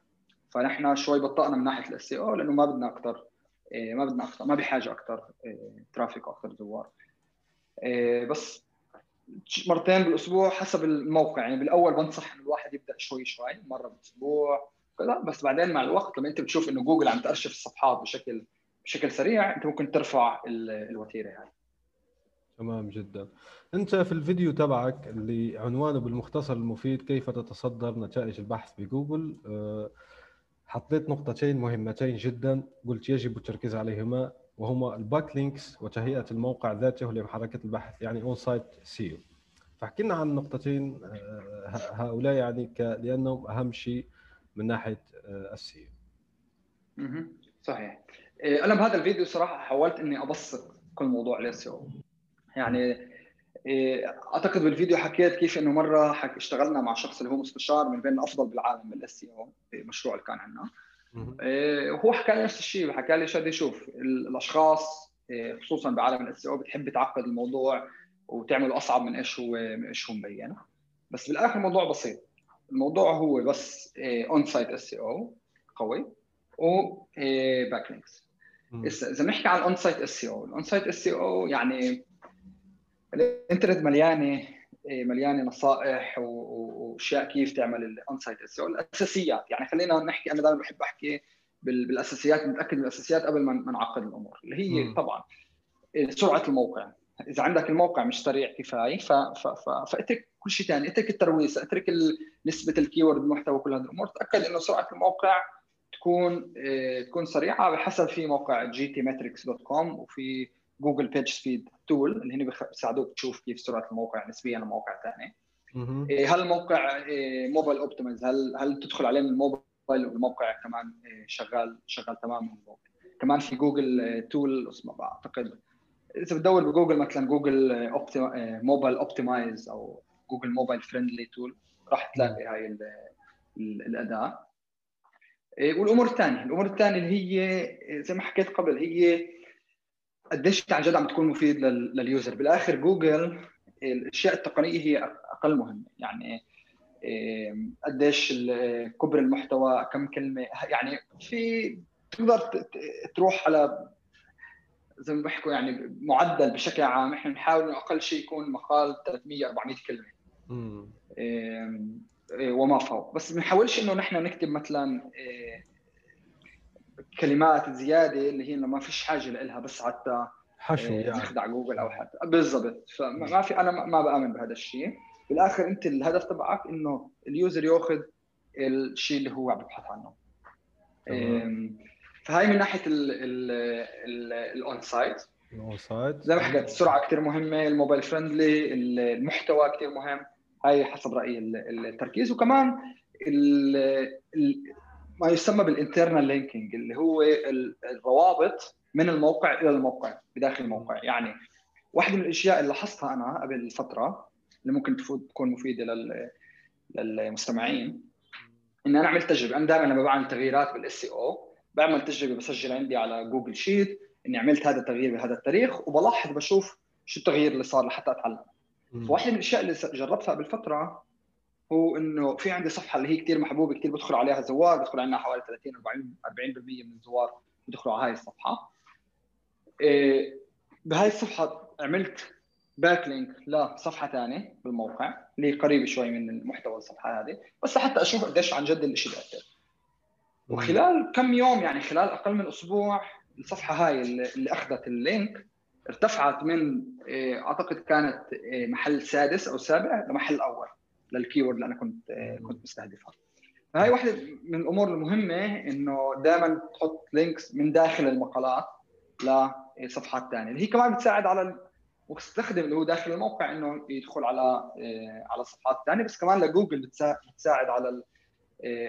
فنحن شوي بطأنا من ناحية الـ SEO لأنه ما بدنا أكثر آه، ما بدنا أكثر ما بحاجه أكثر traffic وأكثر زوار. آه، بس مرتين بالأسبوع حسب الموقع. يعني بالأول بنصح إنه الواحد يبدأ شوي شوي مرة بالأسبوع كذا بس بعدين مع الوقت لما انت بتشوف انه جوجل عم تارشف الصفحات بشكل بشكل سريع انت ممكن ترفع الوتيرة هاي تمام جدا. انت في الفيديو تبعك اللي عنوانه بالمختصر المفيد كيف تتصدر نتائج البحث بجوجل آه، حطيت نقطتين مهمتين جدا قلت يجب التركيز عليهما وهما ال backlinks وتهيئة الموقع ذاته لمحركة البحث يعني on-site SEO فاحكي لنا عن النقطتين آه، هؤلاء يعني لأنهم أهم شيء من ناحية آه، الـ SEO صحيح. إيه، أنا بهذا الفيديو صراحة حاولت إني أبسط كل موضوع الـ SEO يعني إيه، أعتقد بالفيديو حكيت كيف إنه مرة حك اشتغلنا مع شخص اللي هو مستشار من بين الأفضل بالعالم بال SEO المشروع اللي كان عندنا. وهو حكى لي نفس الشيء حكى لي شادي شوف الأشخاص خصوصا بعالم الـ SEO بتحب تعقد الموضوع وتعمله أصعب من إيش هو من إيش هو مبين بس بالآخر الموضوع بسيط. الموضوع هو بس on-site SEO قوي و backlinks إذا بنحكي عن ال on-site SEO ال on-site SEO يعني الإنترنت مليانة إيه، مليانة نصائح وأشياء كيف تعمل ال on-site SEO الأساسيات يعني خلينا نحكي أنا دائما بحب أحكي بالأساسيات نتاكد من الأساسيات قبل ما نعقد الأمور اللي هي م. طبعا سرعة الموقع إذا عندك الموقع مش سريع كفاية. فأترك كل شيء ثاني أترك الترويج أترك نسبة ال keyword المحتوى كل هذه الأمور. تأكد إنه سرعة الموقع تكون آه تكون سريعة بحسب في موقع GTmetrix dot com وفي Google PageSpeed tool اللي هن بيساعدوك تشوف كيف سرعة الموقع نسبيا لمواقع ثانية إيه هل الموقع mobile optimized هل هل تدخل عليه من الموبايل والموقع كمان شغال شغال تمام من كمان في Google tool اسمه بعتقد إذا بتدور بجوجل مثلا Google mobile optimized أو Google mobile friendly tool راح تلاقي هاي الأداة. إيه، والأمور الثانية الأمور الثانية اللي هي زي ما حكيت قبل هي قديش عن جد عم تكون مفيد لل user. بالآخر جوجل الأشياء التقنية هي أقل مهمة. يعني إيه، قديش كبر المحتوى كم كلمة يعني في تقدر تروح على زي ما بيحكوا يعني معدل بشكل عام. إحنا بنحاول إنه أقل شيء يكون مقال 300 400 كلمة. إيه وما فوق. بس ما بنحاولش إنه نحن نكتب مثلا إيه كلمات زيادة اللي هي ما فيش حاجة لها بس حتى حشو إيه يعني. تخدع جوجل أو حتى. بالضبط. فما في أنا ما بآمن بهذا الشيء. بالآخر أنت الهدف تبعك إنه اليوزر يأخذ الشيء اللي هو عم يبحث عنه. فهي من ناحية الاون سايت الاون سايت زي ما حكيت السرعة كثير مهمة ال mobile friendly المحتوى كثير مهم. هاي حسب رايي التركيز. وكمان ما يسمى بال internal linking اللي هو الروابط من الموقع إلى الموقع بداخل الموقع. يعني واحدة من الأشياء اللي لاحظتها أنا قبل فترة اللي ممكن تكون مفيدة لل للمستمعين إن أنا عملت تجربة. أنا دائما لما بعمل تغييرات بال SEO بعمل تجربة بسجل عندي على Google Sheet إني عملت هذا التغيير بهذا التاريخ وبلاحظ بشوف شو التغيير اللي صار لحتى أتعلم. فواحده من الأشياء اللي جربتها قبل فتره هو إنه في عندي صفحة اللي هي كثير محبوبة كثير بدخل عليها زوار بدخل عندنا حوالي 30 40 40% من الزوار بدخلوا على هاي الصفحة. إيه بهاي الصفحة عملت back link لصفحة ثانية بالموقع اللي قريبة شوي من محتوى الصفحة هذه بس لحتى أشوف قديش عن جد الشيء بيأثر. وخلال كم يوم يعني خلال أقل من أسبوع الصفحة هاي اللي أخذت ال link ارتفعت من إيه، أعتقد كانت إيه، محل سادس أو سابع لمحل أول لل keyword اللي أنا كنت إيه، كنت مستهدفها. فهي واحدة من الأمور المهمة إنه دائما تحط links من داخل المقالات لصفحات ثانية اللي هي كمان بتساعد على المستخدم اللي هو داخل الموقع إنه يدخل على على صفحات ثانية بس كمان لجوجل بتساعد على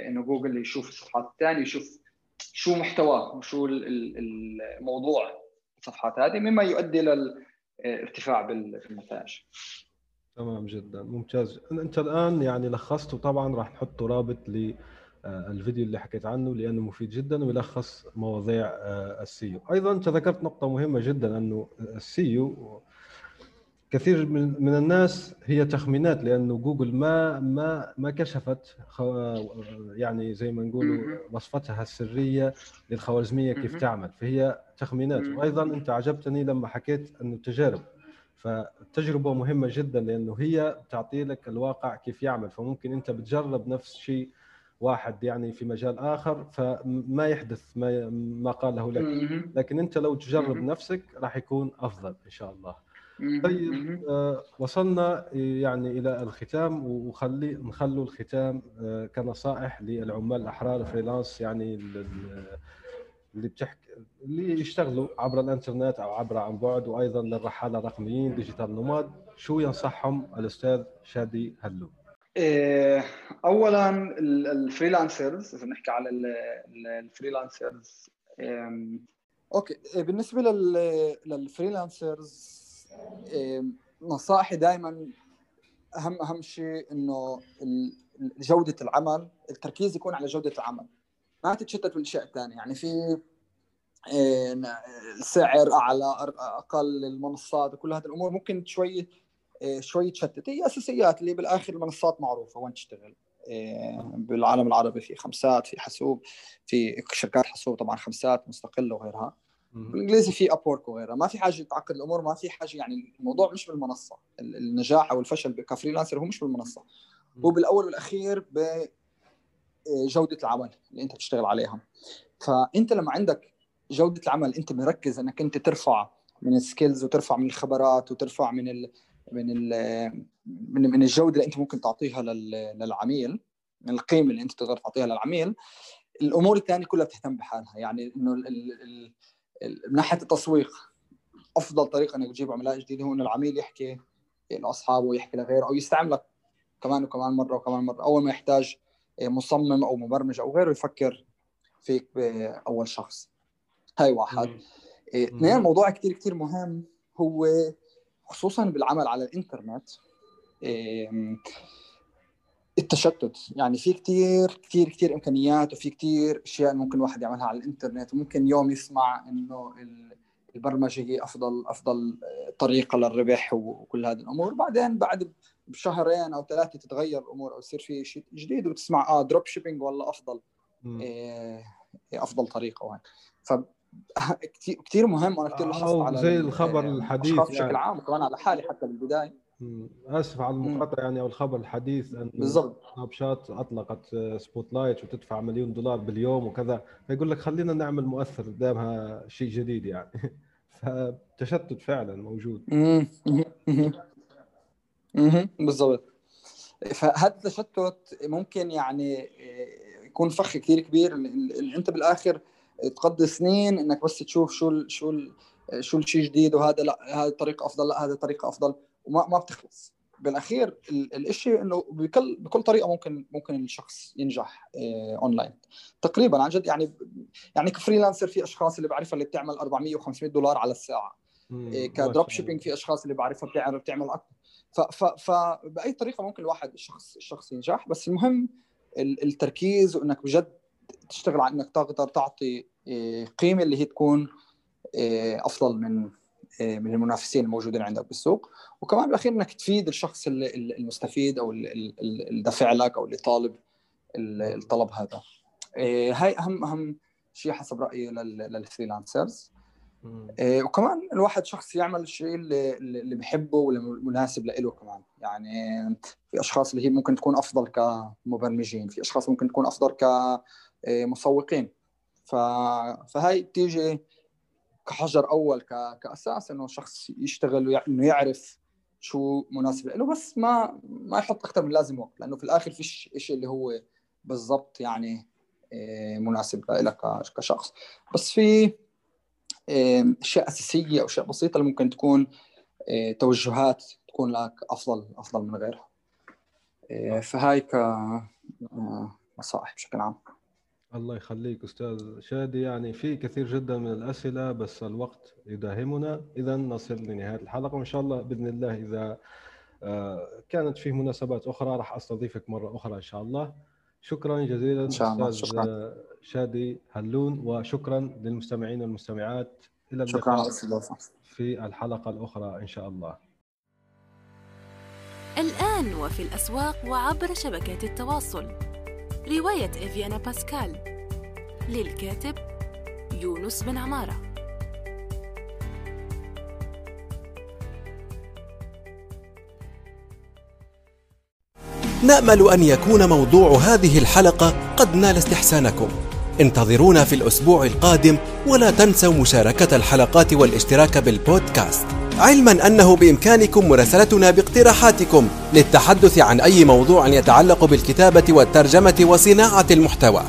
إنه جوجل يشوف الصفحات الثانية يشوف شو محتواه وشو الموضوع. الصفحات هذه مما يؤدي للارتفاع بالنتائج. تمام جدا ممتاز. أنت الآن يعني لخصت وطبعا راح نحط رابط للفيديو اللي حكيت عنه لأنه مفيد جدا ويلخص مواضيع آه، ال SEO أيضا أنت ذكرت نقطة مهمة جدا أنه ال SEO كثير من من الناس هي تخمينات لأنه جوجل ما ما ما كشفت يعني زي ما نقولوا وصفتها السرية للخوارزمية كيف تعمل. فهي تخمينات. وأيضا أنت عجبتني لما حكيت إنه تجارب. فالتجربه مهمة جدا لأنه هي تعطي لك الواقع كيف يعمل. فممكن أنت بتجرب نفس الشيء واحد يعني في مجال آخر فما يحدث ما ما قاله لك. لكن أنت لو تجرب نفسك راح يكون أفضل إن شاء الله. طيب آه وصلنا يعني إلى الختام وخلي نخلوا الختام آه كنصائح للعمال الأحرار freelance يعني اللي بتحكي اللي يشتغلوا عبر الإنترنت أو عبر عن بعد وأيضا للرحالة الرقميين digital nomad شو ينصحهم الأستاذ شادي هلون؟ اولا ال freelancers إذا نحكي على ال freelancers okay. بالنسبة لل freelancers نصائحي دائما اهم أهم شيء إنه جودة العمل التركيز يكون على جودة العمل. ما تتشتت بالاشياء الثانية يعني في سعر أعلى أقل المنصات وكل هذه الأمور ممكن شوي شوي تشتت. هي أساسيات اللي بالآخر المنصات معروفة. وين تشتغل؟ بالعالم العربي في خمسات في حسوب في شركات حسوب طبعا خمسات مستقلة وغيرها. بالإنجليزي في Upwork وغيرها. ما في حاجة تعقد الأمور ما في حاجة يعني الموضوع مش بالمنصة. النجاح أو الفشل ك freelancer هو مش بالمنصة. هو بالأول والأخير بجوده العمل اللي أنت بتشتغل عليها. فأنت لما عندك جودة العمل أنت مركز إنك أنت ترفع من ال skills وترفع من الخبرات وترفع من ال من ال من, من الجودة اللي أنت ممكن تعطيها للعميل من القيمة اللي أنت تقدر تعطيها للعميل الأمور الثانية كلها بتهتم بحالها. يعني إنه من ناحية التسويق أفضل طريقة إنك تجيب عملاء جديده هو إنه العميل يحكي لاصحابه ويحكي لغيره أو يستعملك كمان وكمان مرة وكمان مرة أول ما يحتاج مصمم أو مبرمج أو غيره يفكر فيك بأول شخص. هاي واحد. اثنين موضوع كثير كثير مهم هو خصوصا بالعمل على الإنترنت. التشتت. يعني في كثير كثير كثير إمكانيات وفي كثير أشياء ممكن الواحد يعملها على الإنترنت. وممكن يوم يسمع إنه البرمجة هي أفضل أفضل طريقة للربح وكل هذه الأمور. بعدين بعد بشهرين أو ثلاثة تتغير الأمور أو يصير في شيء جديد وتسمع آه drop shipping والله أفضل. إيه أفضل طريقة وهيك. ف كثير مهم وأنا كثير لاحظت على زي الخبر الحديث يعني. بشكل عام وكمان على حالي حتى بالبداية. آسف على المقاطعة يعني أو الخبر الحديث أن بالضبط. Snapchat أطلقت Spotlight وتدفع مليون دولار باليوم وكذا. فيقول لك خلينا نعمل مؤثر قدامها شيء جديد يعني. فالتشتت فعلا موجود. بالضبط. فهذا التشتت ممكن يعني يكون فخ كثير كبير. أنت بالآخر تقضي سنين إنك بس تشوف شو شو شو الشيء جديد وهذا لا هذه الطريقة أفضل لا هذه الطريقة أفضل. وما ما بتخلص. بالأخير الشيء إنه بكل بكل طريقة ممكن ممكن الشخص ينجح اونلاين تقريبا عن جد يعني يعني ك freelancer في أشخاص اللي بعرفها اللي بتعمل 400 و500 دولار على الساعة. ك drop shipping في أشخاص اللي بعرفها بتعمل بتعمل أكثر فباي طريقة ممكن الواحد الشخص الشخص ينجح. بس المهم التركيز وإنك بجد تشتغل على إنك تقدر تعطي قيمة اللي هي تكون أفضل من من المنافسين الموجودين عندك بالسوق. وكمان بالأخير إنك تفيد الشخص المستفيد أو اللي دافع لك أو اللي طالب الطلب هذا. هاي اهم أهم شيء حسب رأيي للفريلانسرز. وكمان الواحد شخص يعمل الشيء اللي اللي بحبه واللي مناسب له كمان. يعني في أشخاص اللي هي ممكن تكون أفضل كمبرمجين في أشخاص ممكن تكون أفضل كمسوقين فهاي بتيجي كحجر أول كأساس إنه شخص يشتغل إنه يعرف شو مناسب له بس ما ما يحط أكثر من لازم وقت لأنه في الآخر فيش شيء اللي هو بالضبط يعني آه، مناسب لك كشخص. بس في أشياء أساسية أو أشياء بسيطة اللي ممكن تكون آه، توجهات تكون لك أفضل أفضل من غيرها. آه، فهاي كنصائح بشكل عام. الله يخليك أستاذ شادي. يعني في كثير جدا من الأسئلة بس الوقت يداهمنا. اذا نصل لنهاية الحلقة وإن شاء الله بإذن الله إذا آه، كانت فيه مناسبات أخرى راح أستضيفك مرة أخرى إن شاء الله. شكرا جزيلا إن شاء الله. أستاذ شكرا. شادي هلون وشكرا للمستمعين والمستمعات. إلى اللقاء شكرا في الحلقة الأخرى إن شاء الله. الآن وفي الأسواق وعبر شبكات التواصل. رواية إفيانا باسكال للكاتب يونس بن عمارة. نأمل أن يكون موضوع هذه الحلقة قد نال استحسانكم. انتظرونا في الأسبوع القادم ولا تنسوا مشاركة الحلقات والاشتراك بالبودكاست. علما أنه بإمكانكم مراسلتنا باقتراحاتكم للتحدث عن أي موضوع يتعلق بالكتابة والترجمة وصناعة المحتوى.